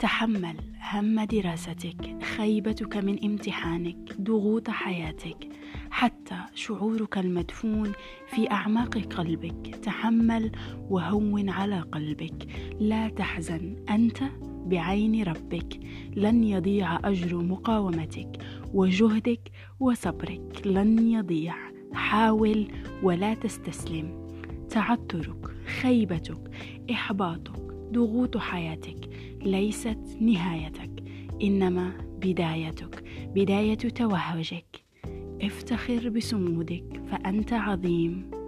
تحمل هم دراستك خيبتك من امتحانك ضغوط حياتك حتى شعورك المدفون في أعماق قلبك. تحمل وهون على قلبك. لا تحزن أنت بعين ربك. لن يضيع أجر مقاومتك وجهدك وصبرك. لن يضيع حاول ولا تستسلم. تعثرك خيبتك إحباطك ضغوط حياتك. ليست نهايتك إنما بدايتك. بداية توهجك. افتخر بصمودك فأنت عظيم.